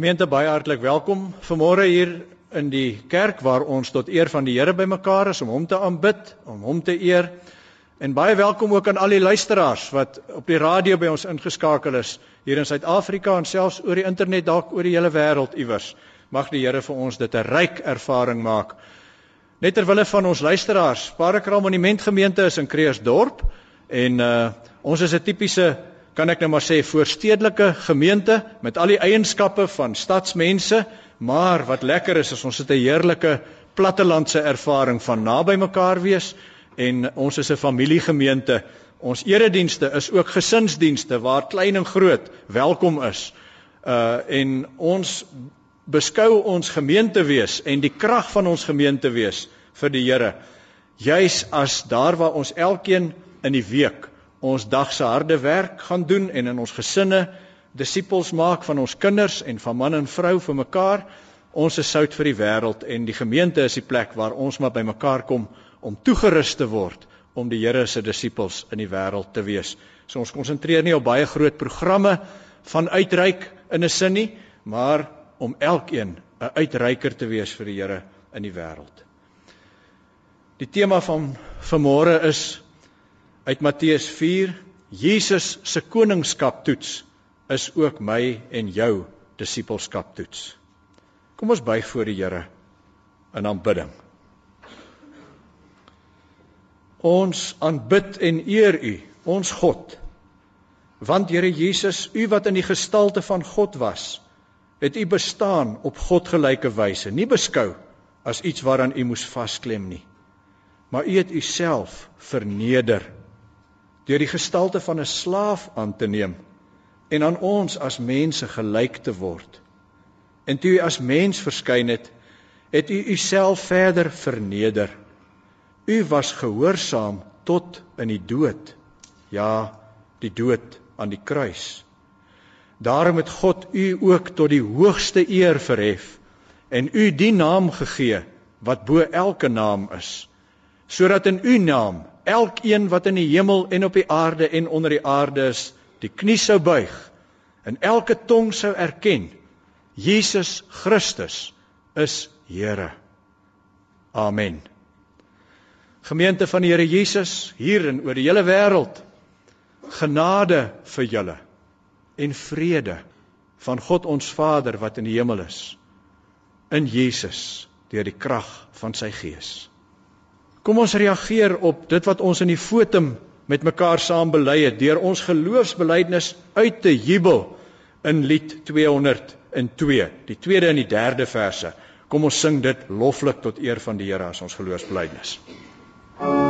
Gemeente baie hartlik welkom vanmôre hier in die kerk waar ons tot eer van die Here bymekaar is om hom te aanbid, om hom te eer. En baie welkom ook aan al die luisteraars wat op die radio by ons ingeskakel is hier in Suid-Afrika en selfs oor die internet dalk oor die hele wêreld iewers. Mag die Here vir ons dit 'n ryk ervaring maak. Net ter wille van ons luisteraars, Parakraal Monument Gemeente is in Creersdorp en uh ons is 'n tipiese kan ek nou maar sê voorstedelike gemeente met al die eienskappe van stadsmense, maar wat lekker is is ons het 'n heerlike plattelandse ervaring van naby mekaar wees en ons is 'n familiegemeente. Ons eredienste is ook gesinsdienste waar klein en groot welkom is. Uh en ons beskou ons gemeente wees en die krag van ons gemeente wees vir die Here juis as daar waar ons elkeen in die week ons dag se harde werk gaan doen en in ons gesinne disippels maak van ons kinders en van man en vrou vir mekaar. Ons is sout vir die wêreld en die gemeente is die plek waar ons maar by mekaar kom om toegerus te word om die Here se disippels in die wêreld te wees. So ons konsentreer nie op baie groot programme van uitreik in 'n sin nie, maar om elkeen 'n uitreiker te wees vir die Here in die wêreld. Die tema van vanmôre is uit Matteus 4 Jesus se koningskap toets is ook my en jou disippelskap toets. Kom ons buig voor die Here in aanbidding. Ons aanbid en eer U, ons God. Want Here Jesus, U wat in die gestalte van God was, het U bestaan op godgelyke wyse, nie beskou as iets waaraan U moes vasklem nie. Maar U het U self verneder deur die gestalte van 'n slaaf aan te neem en aan ons as mense gelyk te word. En toe u as mens verskyn het, het u uself verder verneder. U was gehoorsaam tot in die dood. Ja, die dood aan die kruis. Daarom het God u ook tot die hoogste eer verhef en u die naam gegee wat bo elke naam is, sodat in u naam elkeen wat in die hemel en op die aarde en onder die aarde is, die knie sou buig en elke tong sou erken Jesus Christus is Here. Amen. Gemeente van die Here Jesus hier en oor die hele wêreld. Genade vir julle en vrede van God ons Vader wat in die hemel is in Jesus deur die krag van sy Gees. Kom ons reageer op dit wat ons in die fotum met mekaar saam bely het deur ons geloofsbelijdenis uit te jubel in lied 202, die tweede en die derde verse. Kom ons sing dit loflik tot eer van die Here as ons geloofsbelijdenis. Kom ons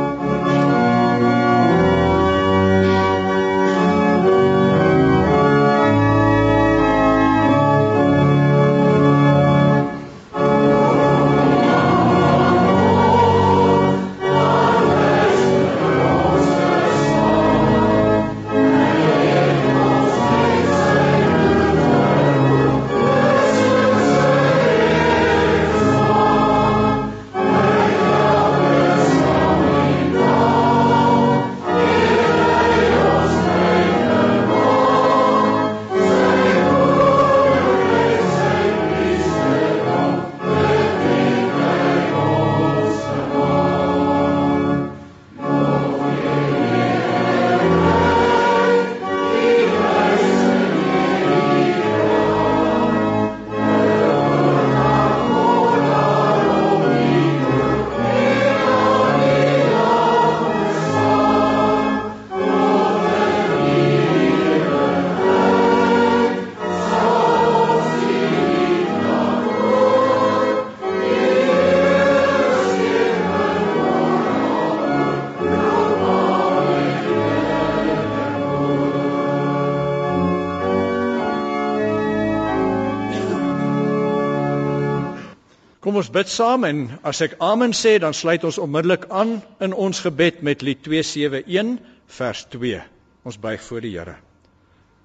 bid saam en as ek amen sê dan sluit ons onmiddellik aan in ons gebed met lied 271 vers 2. Ons buig voor die Here.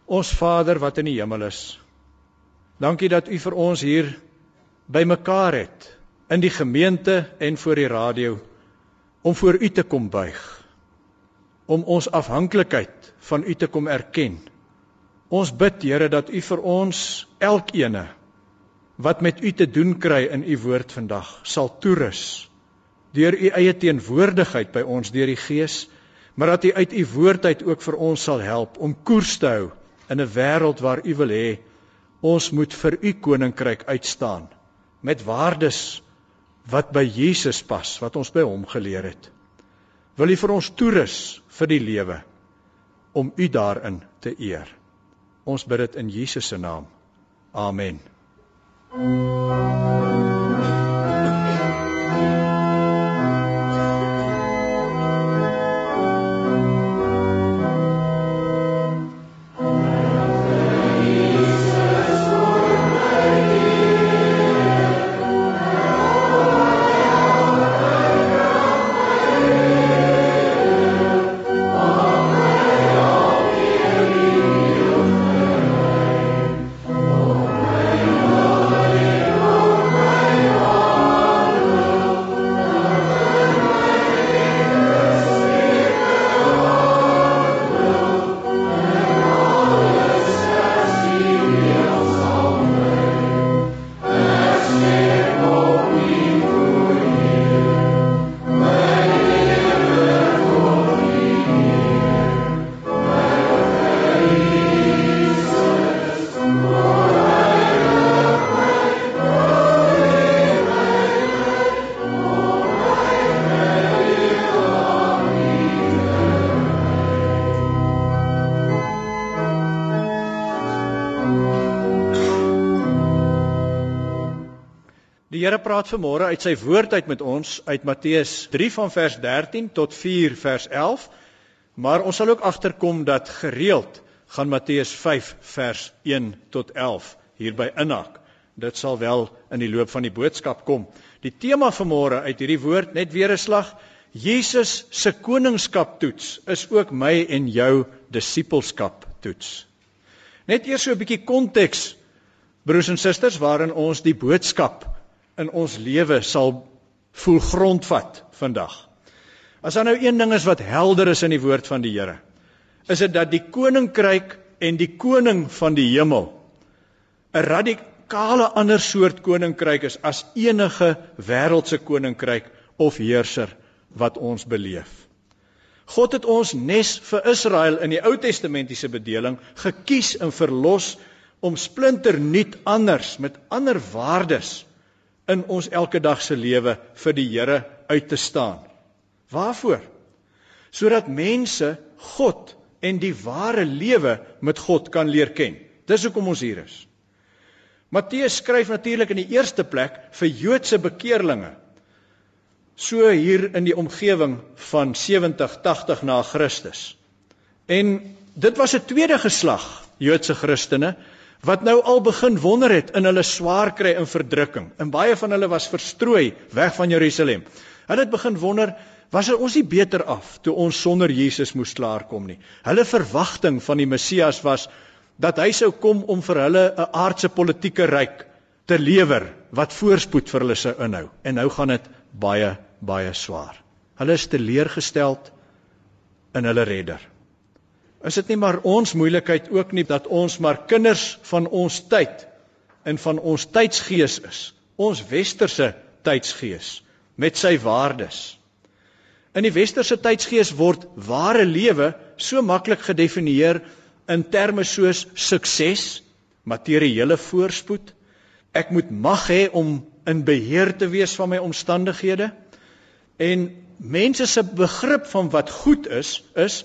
Ons Vader wat in die hemel is. Dankie dat U vir ons hier bymekaar het in die gemeente en voor die radio om voor U te kom buig. Om ons afhanklikheid van U te kom erken. Ons bid Here dat U vir ons elkeen wat met u te doen kry in u woord vandag sal toerus deur u eie teenwoordigheid by ons deur die Gees, maar dat u uit u woord uit ook vir ons sal help om koers te hou in 'n wêreld waar u wil hê ons moet vir u koninkryk uitstaan met waardes wat by Jesus pas, wat ons by hom geleer het. Wil u vir ons toerus vir die lewe om u daarin te eer. Ons bid dit in Jesus se naam. Amen. Die praat vanmôre uit sy woord uit met ons uit Matteus 3 van vers 13 tot 4 vers 11. Maar ons sal ook agterkom dat gereeld gaan Matteus 5 vers 1 tot 11 hierby inhak. Dit sal wel in die loop van die boodskap kom. Die tema vanmôre uit hierdie woord net weer 'n slag Jesus se koningskap toets is ook my en jou disippelskap toets. Net eers so 'n bietjie konteks broers en susters waarin ons die boodskap in ons lewe sal voel grondvat vandag. As daar nou een ding is wat helder is in die woord van die Here, is dit dat die koninkryk en die koning van die hemel 'n radikale ander soort koninkryk is as enige wêreldse koninkryk of heerser wat ons beleef. God het ons nes vir Israel in die Ou Testamentiese bedeling gekies en verlos om splinter nuut anders met ander waardes in ons elke dag se lewe vir die Here uit te staan. Waarvoor? Sodat mense God en die ware lewe met God kan leer ken. Dis hoekom ons hier is. Matteus skryf natuurlik in die eerste plek vir Joodse bekeerlinge. So hier in die omgewing van 70 80 na Christus. En dit was 'n tweede geslag Joodse Christene wat nou al begin wonder het in hulle swaar kry en verdrukking. En baie van hulle was verstrooi weg van Jerusalem. Hulle het begin wonder, was ons nie beter af toe ons sonder Jesus moes klaarkom nie. Hulle verwagting van die Messias was dat hy sou kom om vir hulle 'n aardse politieke ryk te lewer wat voorspoed vir hulle sou inhou. En nou gaan dit baie baie swaar. Hulle is teleurgesteld in hulle redder. Is dit nie maar ons moeilikheid ook nie dat ons maar kinders van ons tyd en van ons tydsgees is. Ons westerse tydsgees met sy waardes. In die westerse tydsgees word ware lewe so maklik gedefinieer in terme soos sukses, materiële voorspoed. Ek moet mag hê om in beheer te wees van my omstandighede. En mense se begrip van wat goed is, is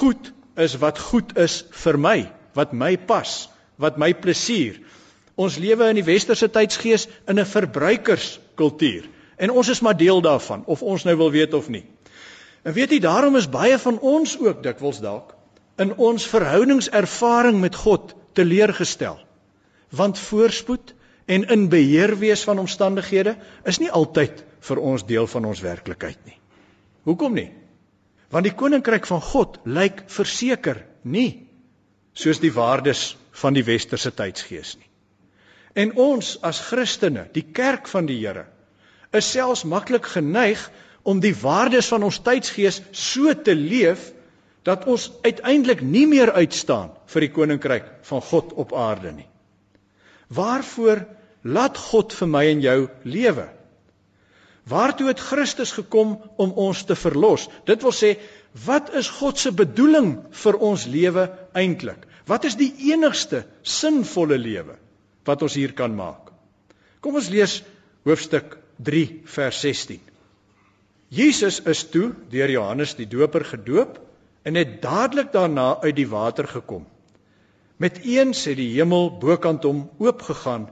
goed is wat goed is vir my, wat my pas, wat my plesier. Ons lewe in die westerse tydsgees in 'n verbruikerskultuur en ons is maar deel daarvan of ons nou wil weet of nie. En weet jy daarom is baie van ons ook dikwels dalk in ons verhoudingservaring met God teleurgestel. Want voorspoed en in beheer wees van omstandighede is nie altyd vir ons deel van ons werklikheid nie. Hoekom nie? Want die koninkryk van God lyk verseker nie soos die waardes van die westerse tydsgees nie. En ons as Christene, die kerk van die Here, is selfs maklik geneig om die waardes van ons tydsgees so te leef dat ons uiteindelik nie meer uitstaan vir die koninkryk van God op aarde nie. Waarvoor laat God vir my en jou lewe. Waartoe het Christus gekom om ons te verlos? Dit wil sê, wat is God se bedoeling vir ons lewe eintlik? Wat is die enigste sinvolle lewe wat ons hier kan maak? Kom ons lees hoofstuk 3 vers 16. Jesus is toe deur Johannes die Doper gedoop en het dadelik daarna uit die water gekom. Met eens het die hemel bokant hom oopgegaan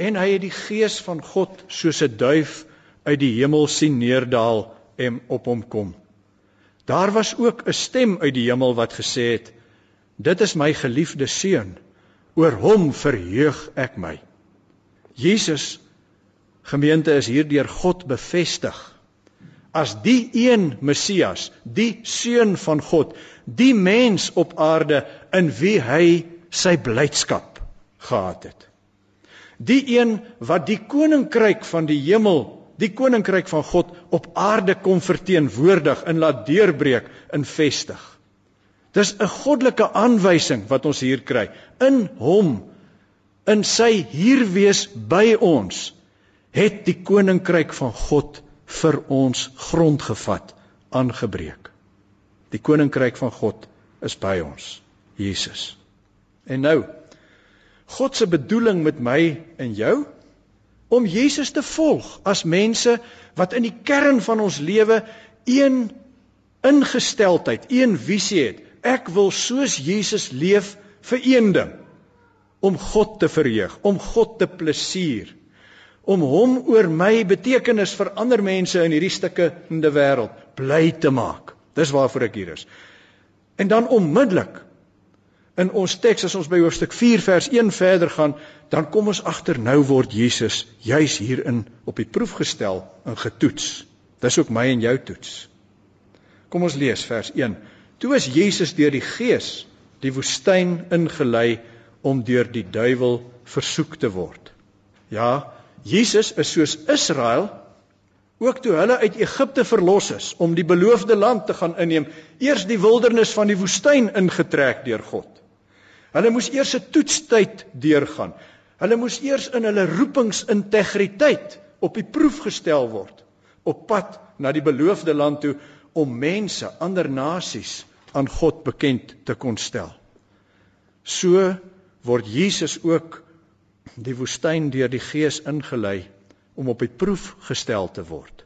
en hy het die gees van God soos 'n duif uit die hemel sien neerdal en op hom kom. Daar was ook 'n stem uit die hemel wat gesê het: Dit is my geliefde seun, oor hom verheug ek my. Jesus gemeente is hierdeur God bevestig as die een Messias, die seun van God, die mens op aarde in wie hy sy blydskap gehad het. Die een wat die koninkryk van die hemel, die koninkryk van God op aarde kom verteenwoordig en laat deurbreek en vestig. Dis 'n goddelike aanwysing wat ons hier kry. In hom in sy hier wees by ons het die koninkryk van God vir ons grond gevat, aangebreek. Die koninkryk van God is by ons, Jesus. En nou, God se bedoeling met my en jou om Jesus te volg as mense wat in die kern van ons lewe een ingesteldheid, een visie het. Ek wil soos Jesus leef vir een ding, om God te verheug, om God te plesier om hom oor my betekenis vir ander mense in hierdie stukke in die wêreld bly te maak. Dis waarvoor ek hier is. En dan onmiddellik in ons teks as ons by hoofstuk 4 vers 1 verder gaan, dan kom ons agter nou word Jesus juis hierin op die proef gestel en getoets. Dis ook my en jou toets. Kom ons lees vers 1. Toe is Jesus deur die Gees die woestyn ingelei om deur die duiwel versoek te word. Ja, Jesus is soos Israel ook toe hulle uit Egipte verlos is om die beloofde land te gaan inneem, eers die wildernis van die woestyn ingetrek deur God. Hulle moes eers 'n toetstyd deurgaan. Hulle moes eers in hulle roepingsintegriteit op die proef gestel word op pad na die beloofde land toe om mense, ander nasies aan God bekend te kon stel. So word Jesus ook die woestyn deur die Gees ingelei om op die proef gestel te word.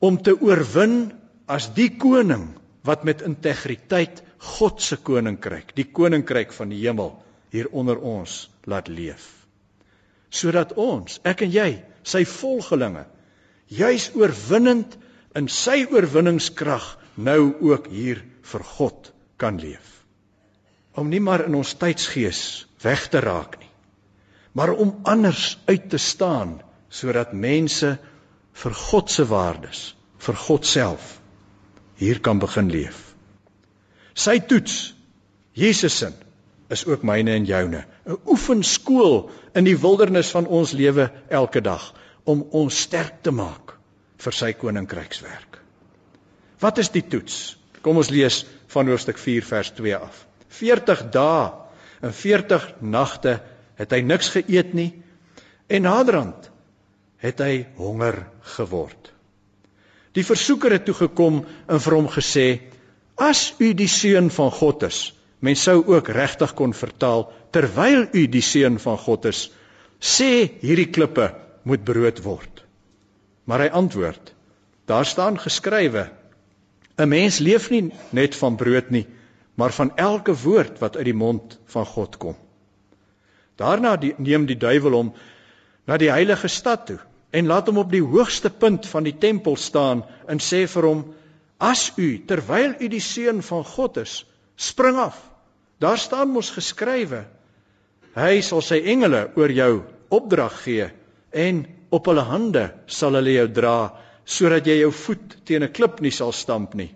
Om te oorwin as die koning wat met integriteit God se koninkryk, die koninkryk van die hemel hier onder ons laat leef. Sodat ons, ek en jy, sy volgelinge, juis oorwinnend in sy oorwinningskrag nou ook hier vir God kan leef. Om nie maar in ons tydsgees weg te raak nie maar om anders uit te staan sodat mense vir God se waardes, vir God self hier kan begin leef. Sy toets Jesus se is ook myne en joune, 'n oefenskool in die wildernis van ons lewe elke dag om ons sterk te maak vir sy koninkrykswerk. Wat is die toets? Kom ons lees van hoofstuk 4 vers 2 af. 40 dae en 40 nagte het hy niks geëet nie en naderhand het hy honger geword. Die versoeker het toe gekom en vir hom gesê: "As u die seun van God is, mens sou ook regtig kon vertaal terwyl u die seun van God is, sê hierdie klippe moet brood word." Maar hy antwoord: "Daar staan geskrywe: 'n Mens leef nie net van brood nie, maar van elke woord wat uit die mond van God kom." Daarna die, neem die duiwel hom na die heilige stad toe en laat hom op die hoogste punt van die tempel staan en sê vir hom: "As u terwyl u die seun van God is, spring af. Daar staan mos geskrywe: Hy sal sy engele oor jou opdrag gee en op hulle hande sal hulle jou dra sodat jy jou voet teen 'n klip nie sal stamp nie."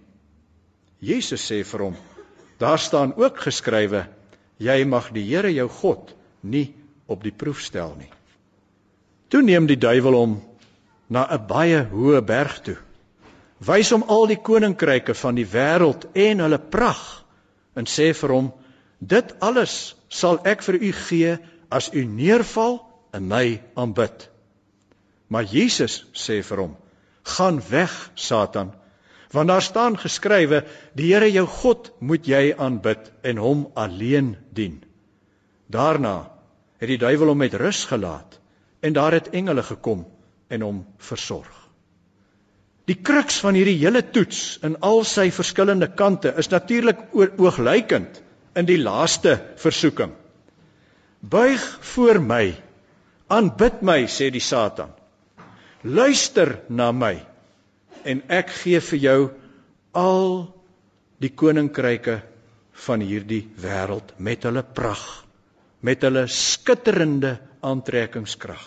Jesus sê vir hom: "Daar staan ook geskrywe: Jy mag die Here jou God nie op die proef stel nie. Toe neem die duiwel hom na 'n baie hoë berg toe. Wys hom al die koninkryke van die wêreld en hulle pragt en sê vir hom: "Dit alles sal ek vir u gee as u neerval en my aanbid. Maar Jesus sê vir hom: "Gaan weg, Satan, want daar staan geskrywe: Die Here jou God moet jy aanbid en hom alleen dien." Daarna het die duiwel hom met rus gelaat en daar het engele gekom en hom versorg. Die kruks van hierdie hele toets in al sy verskillende kante is natuurlik ooglykend in die laaste versoeking. Buig voor my, aanbid my, sê die Satan. Luister na my en ek gee vir jou al die koninkryke van hierdie wêreld met hulle pragt, met hulle skitterende aantrekkingskrag.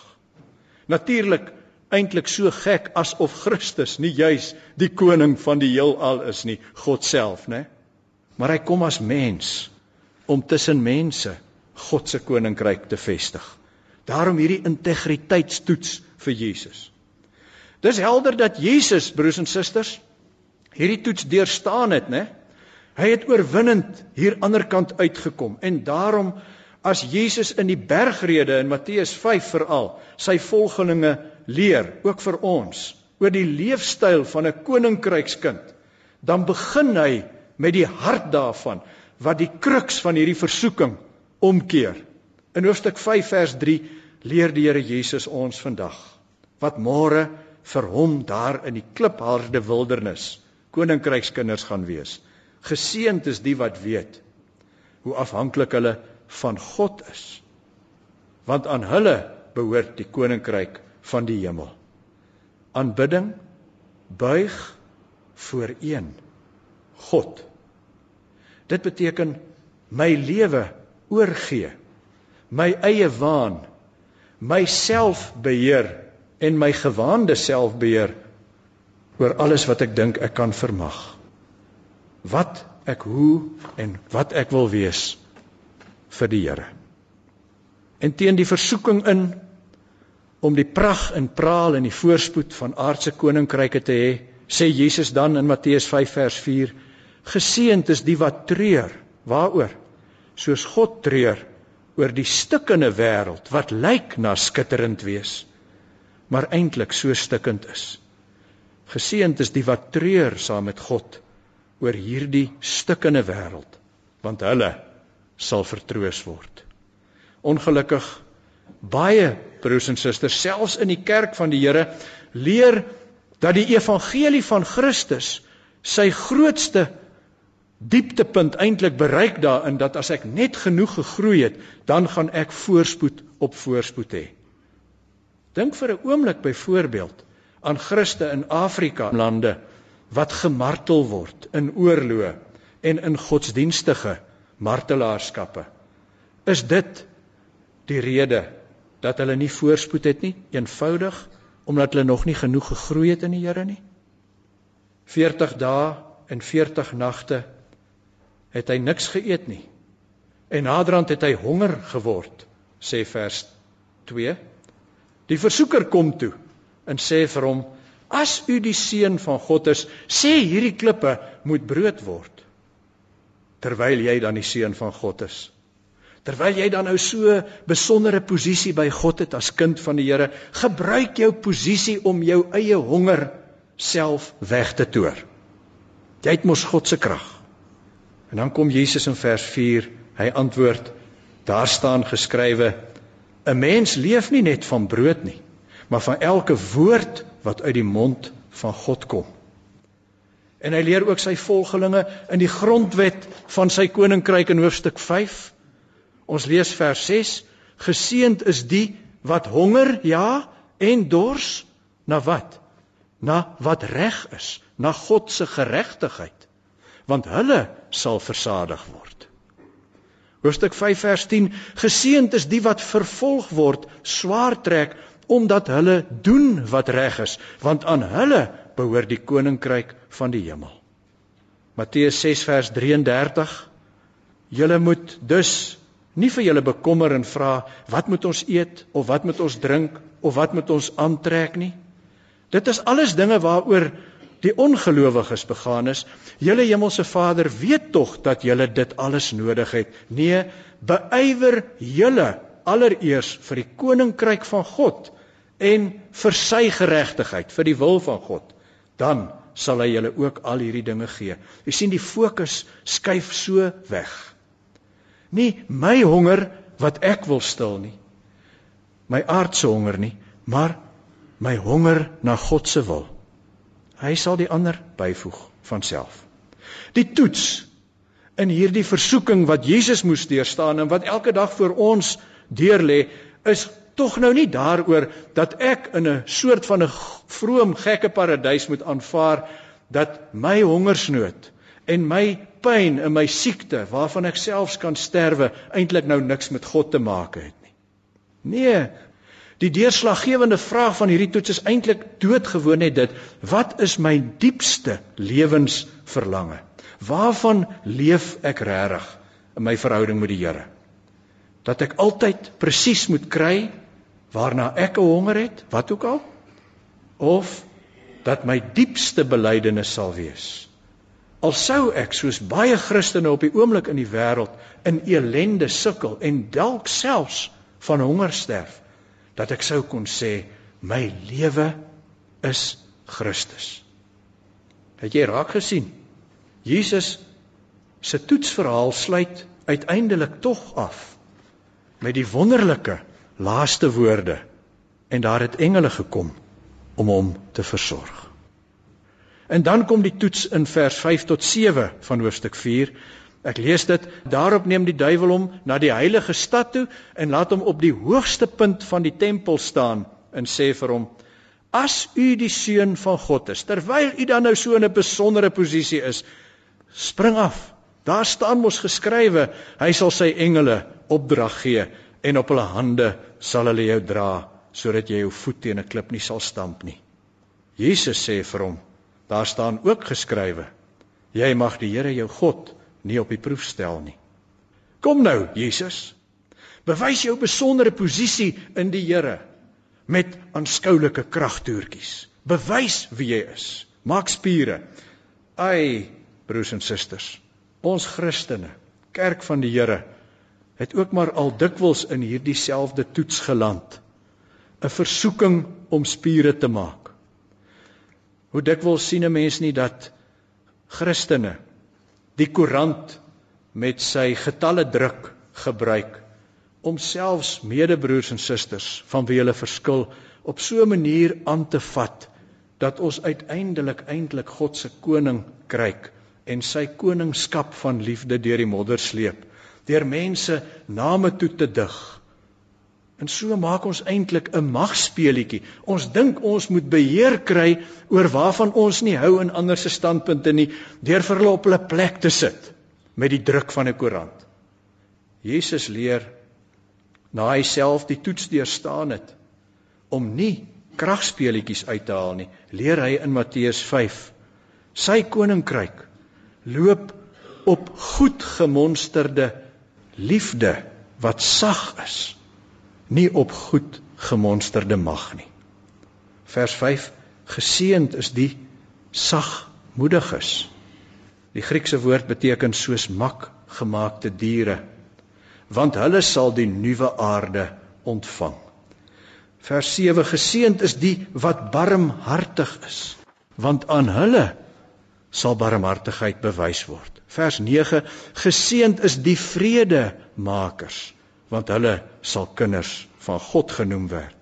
Natuurlik eintlik so gek asof Christus nie juis die koning van die heelal is nie, God self, né? Maar hy kom as mens om tussen mense God se koninkryk te vestig. Daarom hierdie integriteitstoets vir Jesus. Dis helder dat Jesus, broers en susters, hierdie toets deurstaan het, né? Hy het oorwinnend hier aanderkant uitgekom en daarom as Jesus in die bergrede in Matteus 5 veral sy volgelinge leer, ook vir ons, oor die leefstyl van 'n koninkrykskind, dan begin hy met die hart daarvan wat die kruks van hierdie versoeking omkeer. In hoofstuk 5 vers 3 leer die Here Jesus ons vandag wat môre vir hom daar in die klipharde wildernis koninkrykskinders gaan wees. Geseënd is die wat weet hoe afhanklik hulle van God is. Want aan hulle behoort die koninkryk van die hemel. Aanbidding buig voor een God. Dit beteken my lewe oorgee, my eie waan, my selfbeheer en my gewaande selfbeheer oor alles wat ek dink ek kan vermag. Wat ek hoe en wat ek wil wees vir die Here. En teen die versoeking in om die pragt en praal en die voorspoed van aardse koninkryke te hê, sê Jesus dan in Matteus 5 vers 4: Geseënd is die wat treur. Waaroor? Soos God treur oor die stukkende wêreld wat lyk na skitterend wees maar eintlik so stikkend is. Geseënd is die wat treur saam met God oor hierdie stikkende wêreld, want hulle sal vertroos word. Ongelukkig baie broers en susters selfs in die kerk van die Here leer dat die evangelie van Christus sy grootste dieptepunt eintlik bereik daarin dat as ek net genoeg gegroei het, dan gaan ek voorspoed op voorspoed hê. Dink vir 'n oomblik byvoorbeeld aan Christe in Afrika lande wat gemartel word in oorloë en in godsdienstige martelaarskappe. Is dit die rede dat hulle nie voorspoed het nie, eenvoudig omdat hulle nog nie genoeg gegroei het in die Here nie? 40 dae en 40 nagte het hy niks geëet nie. En naderhand het hy honger geword, sê vers Die versoeker kom toe en sê vir hom: "As u die seun van God is, sê hierdie klippe moet brood word." Terwyl jy dan die seun van God is. Terwyl jy dan nou so besondere posisie by God het as kind van die Here, gebruik jou posisie om jou eie honger self weg te toor. Jy het mos God se krag. En dan kom Jesus in vers 4, hy antwoord: Daar staan geskrywe: 'n Mens leef nie net van brood nie, maar van elke woord wat uit die mond van God kom. En hy leer ook sy volgelinge in die grondwet van sy koninkryk in hoofstuk 5. Ons lees vers 6: Geseend is die wat honger, ja, en dors na wat? Na wat reg is, na God se geregtigheid, want hulle sal versadig word. Hoofstuk 5 vers 10: Geseënd is die wat vervolg word, swaar trek omdat hulle doen wat reg is, want aan hulle behoort die koninkryk van die hemel. Matteus 6 vers 33: Julle moet dus nie vir julle bekommer en vra wat moet ons eet of wat moet ons drink of wat moet ons aantrek nie. Dit is alles dinge waaroor die ongelowiges begaan is, julle hemelse Vader weet tog dat julle dit alles nodig het. Nee, beywer julle allereers vir die koninkryk van God en vir sy geregtigheid, vir die wil van God, dan sal hy julle ook al hierdie dinge gee. Jy sien die fokus skuif so weg. Nie my honger wat ek wil stil nie. My aardse honger nie, maar my honger na God se wil. Hy sal die ander byvoeg van self. Die toets in hierdie versoeking wat Jesus moes deurstaan en wat elke dag vir ons deurlê is tog nou nie daaroor dat ek in 'n soort van 'n vroom gekke paradys moet aanvaar dat my hongersnood en my pyn en my siekte waarvan ek selfs kan sterwe eintlik nou niks met God te maak het nie. Nee. Die deurslaggewende vraag van hierdie toets is eintlik doodgewoon net dit: wat is my diepste lewensverlange? Waarvan leef ek regtig in my verhouding met die Here? Dat ek altyd presies moet kry waarna ek 'n honger het, wat ook al, of dat my diepste belydenis sal wees. Al sou ek soos baie Christene op die oomblik in die wêreld in elende sukkel en dalk selfs van honger sterf, dat ek sou kon sê my lewe is Christus. Het jy raak gesien? Jesus se toetsverhaal sluit uiteindelik tog af met die wonderlike laaste woorde en daar het engele gekom om hom te versorg. En dan kom die toets in vers 5 tot 7 van hoofstuk 4. Ek lees dit: Daarop neem die duiwel hom na die heilige stad toe en laat hom op die hoogste punt van die tempel staan en sê vir hom: As u die seun van God is, terwyl u dan nou so in 'n besondere posisie is, spring af. Daar staan mos geskrywe, hy sal sy engele opdrag gee en op hulle hande sal hulle jou dra sodat jy jou voet teen 'n klip nie sal stamp nie. Jesus sê vir hom: Daar staan ook geskrywe: Jy mag die Here jou God nie op die proef stel nie. Kom nou, Jesus. Bewys jou besondere posisie in die Here met aanskoulike kragtoertjies. Bewys wie jy is. Maak spiere. Ai, broers en susters, ons Christene, kerk van die Here, het ook maar al dikwels in hierdie selfde toets geland. 'n Versoeking om spiere te maak. Hoe dikwels sien 'n mens nie dat Christene die koerant met sy getalle druk gebruik om selfs medebroers en susters van wie hulle verskil op so 'n manier aan te vat dat ons uiteindelik eintlik God se koning kry en sy koningskap van liefde deur die modder sleep deur mense name toe te dig. En so maak ons eintlik 'n magspeletjie. Ons dink ons moet beheer kry oor waarvan ons nie hou in ander se standpunte nie deur vir hulle op hulle plek te sit met die druk van 'n koerant. Jesus leer na hy self die toets deurstaan het om nie kragspeletjies uit te haal nie, leer hy in Matteus 5. Sy koninkryk loop op goed gemonsterde liefde wat sag is nie op goed gemonsterde mag nie. Vers 5 geseend is die sagmoediges. Die Griekse woord beteken soos mak gemaakte diere want hulle sal die nuwe aarde ontvang. Vers 7 geseend is die wat barmhartig is want aan hulle sal barmhartigheid bewys word. Vers 9: Geseend is die vredemakers, want hulle sal kinders van God genoem word.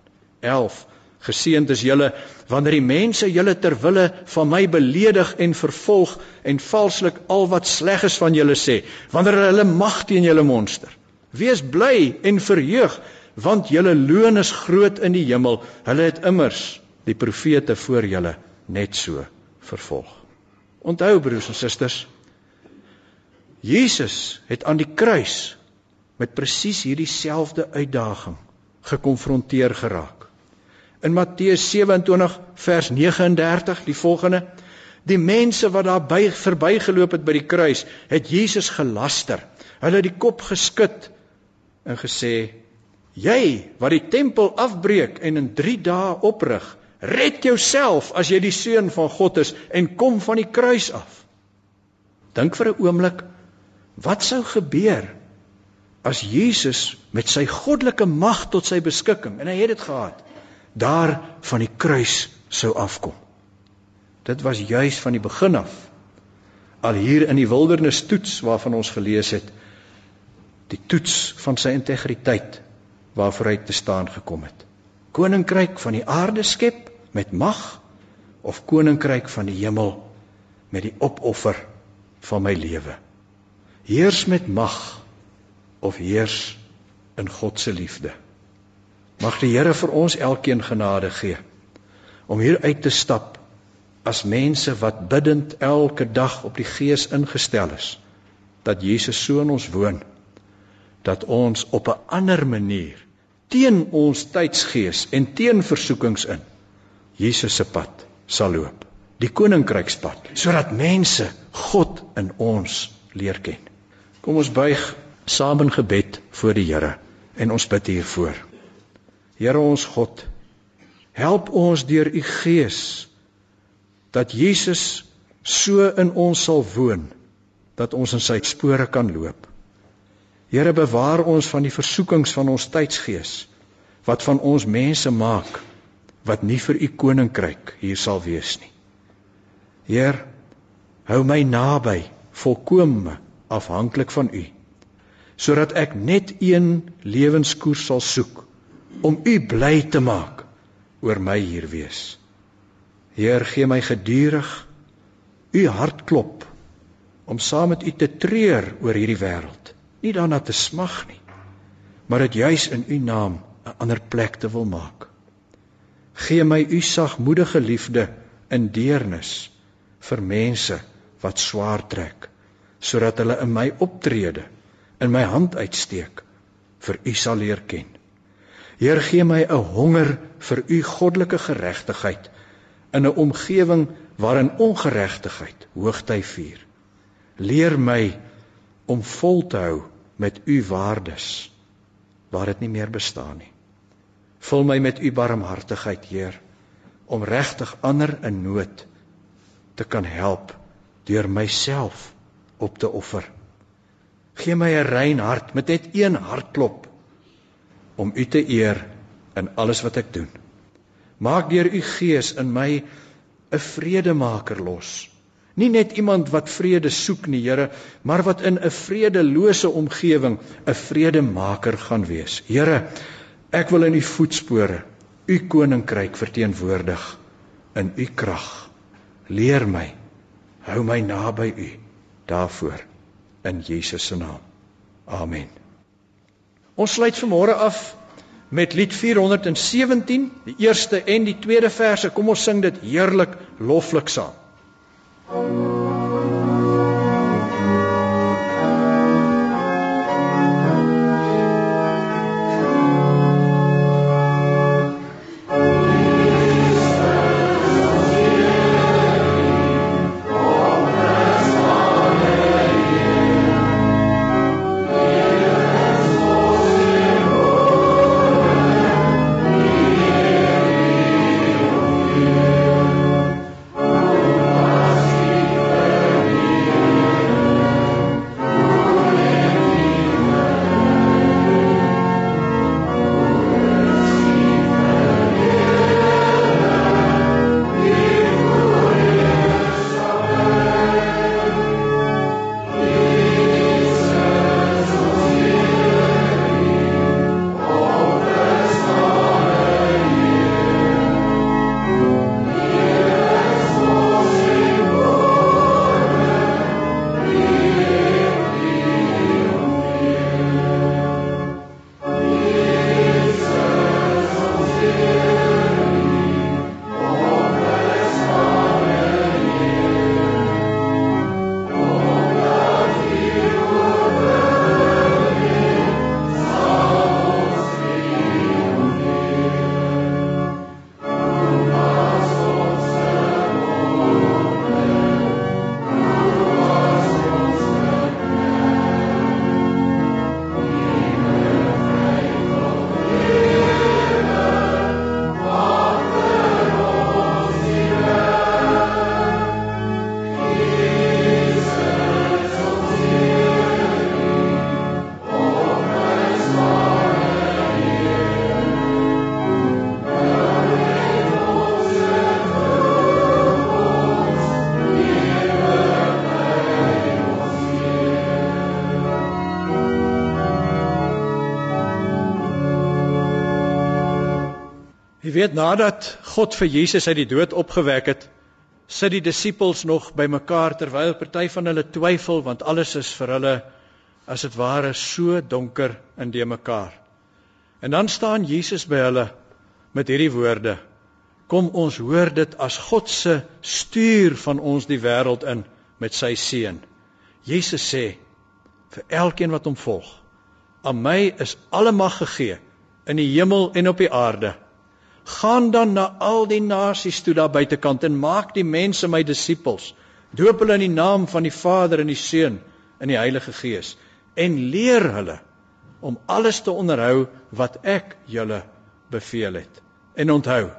11: Geseend is julle wanneer die mense julle ter wille van my beledig en vervolg en valslik al wat sleg is van julle sê, wanneer hulle hulle mag teen julle monster. Wees bly en verheug, want julle loon is groot in die hemel. Hulle het immers die profete voor julle net so vervolg. Onthou broers en susters, Jesus het aan die kruis met presies hierdie selfde uitdaging gekonfronteer geraak. In Matteus 27 vers 39, die volgende: Die mense wat daar by verbygeloop het by die kruis, het Jesus gelaster. Hulle het die kop geskud en gesê: "Jy wat die tempel afbreek en in 3 dae oprig, red jouself as jy die seun van God is en kom van die kruis af." Dink vir 'n oomblik Wat sou gebeur as Jesus met sy goddelike mag tot sy beskikking en hy het dit gehad daar van die kruis sou afkom. Dit was juis van die begin af al hier in die wildernis toets waarvan ons gelees het die toets van sy integriteit waarvoor hy te staan gekom het. Koninkryk van die aarde skep met mag of koninkryk van die hemel met die opoffer van my lewe. Heers met mag of heers in God se liefde. Mag die Here vir ons elkeen genade gee om hier uit te stap as mense wat bidtend elke dag op die Gees ingestel is dat Jesus so in ons woon dat ons op 'n ander manier teen ons tydsgees en teen versoekings in Jesus se pad sal loop die koninkrykspad sodat mense God in ons leer ken kom ons buig saam in gebed voor die Here en ons bid hiervoor Here ons God help ons deur u gees dat Jesus so in ons sal woon dat ons in sy spore kan loop. Here bewaar ons van die versoekings van ons tydsgees wat van ons mense maak wat nie vir u koninkryk hier sal wees nie. Heer, hou my naby, volkome afhanklik van u, sodat ek net een lewenskoers sal soek om u bly te maak oor my hier wees. Heer, gee my gedurig u hartklop om saam met u te treur oor hierdie wêreld. Nie daarna te smag nie, maar dit juis in u naam 'n ander plek te wil maak. Gee my u sagmoedige liefde in deernis vir mense wat swaar trek, sodat hulle in my optrede, in my hand uitsteek, vir u sal leer ken. Heer, gee my 'n honger vir u goddelike geregtigheid in 'n omgewing waarin ongeregtigheid hoogty vier. Leer my om vol te hou met u waardes waar dit nie meer bestaan nie. Vul my met u barmhartigheid, Heer, om regtig ander in nood te kan help deur myself op te offer. Gee my 'n rein hart met net een hartklop om u te eer in alles wat ek doen. Maak deur u gees in my 'n vredemaker los. Nie net iemand wat vrede soek nie, Here, maar wat in 'n vredelose omgewing 'n vredemaker gaan wees. Here, ek wil in u voetspore u koninkryk verteenwoordig in u krag. Leer my. Hou my naby u daarvoor in Jesus se naam. Amen. Ons sluit vanmôre af met lied 417, die eerste en die tweede verse. Kom ons sing dit heerlik loflik saam. Jy weet nadat God vir Jesus uit die dood opgewek het, sit die disippels nog bymekaar terwyl party van hulle twyfel want alles is vir hulle as dit ware so donker in die mekaar. En dan staan Jesus by hulle met hierdie woorde: Kom ons hoor dit as God se stuur van ons die wêreld in met sy seun. Jesus sê vir elkeen wat hom volg: Aan my is alle mag gegee in die hemel en op die aarde. Gaan dan na al die nasies toe daar buitekant en maak die mense my disippels. Doop hulle in die naam van die Vader en die Seun en die Heilige Gees en leer hulle om alles te onderhou wat ek julle beveel het. En onthou,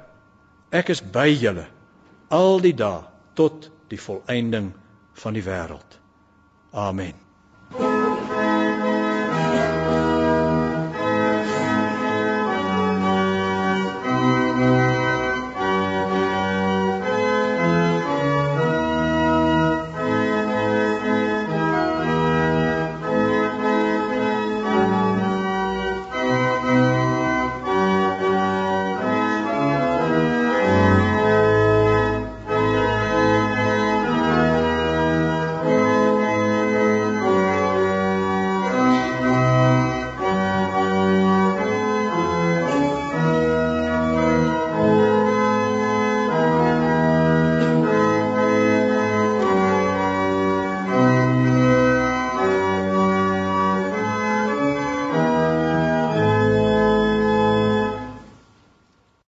ek is by julle al die dae tot die volëinding van die wêreld. Amen.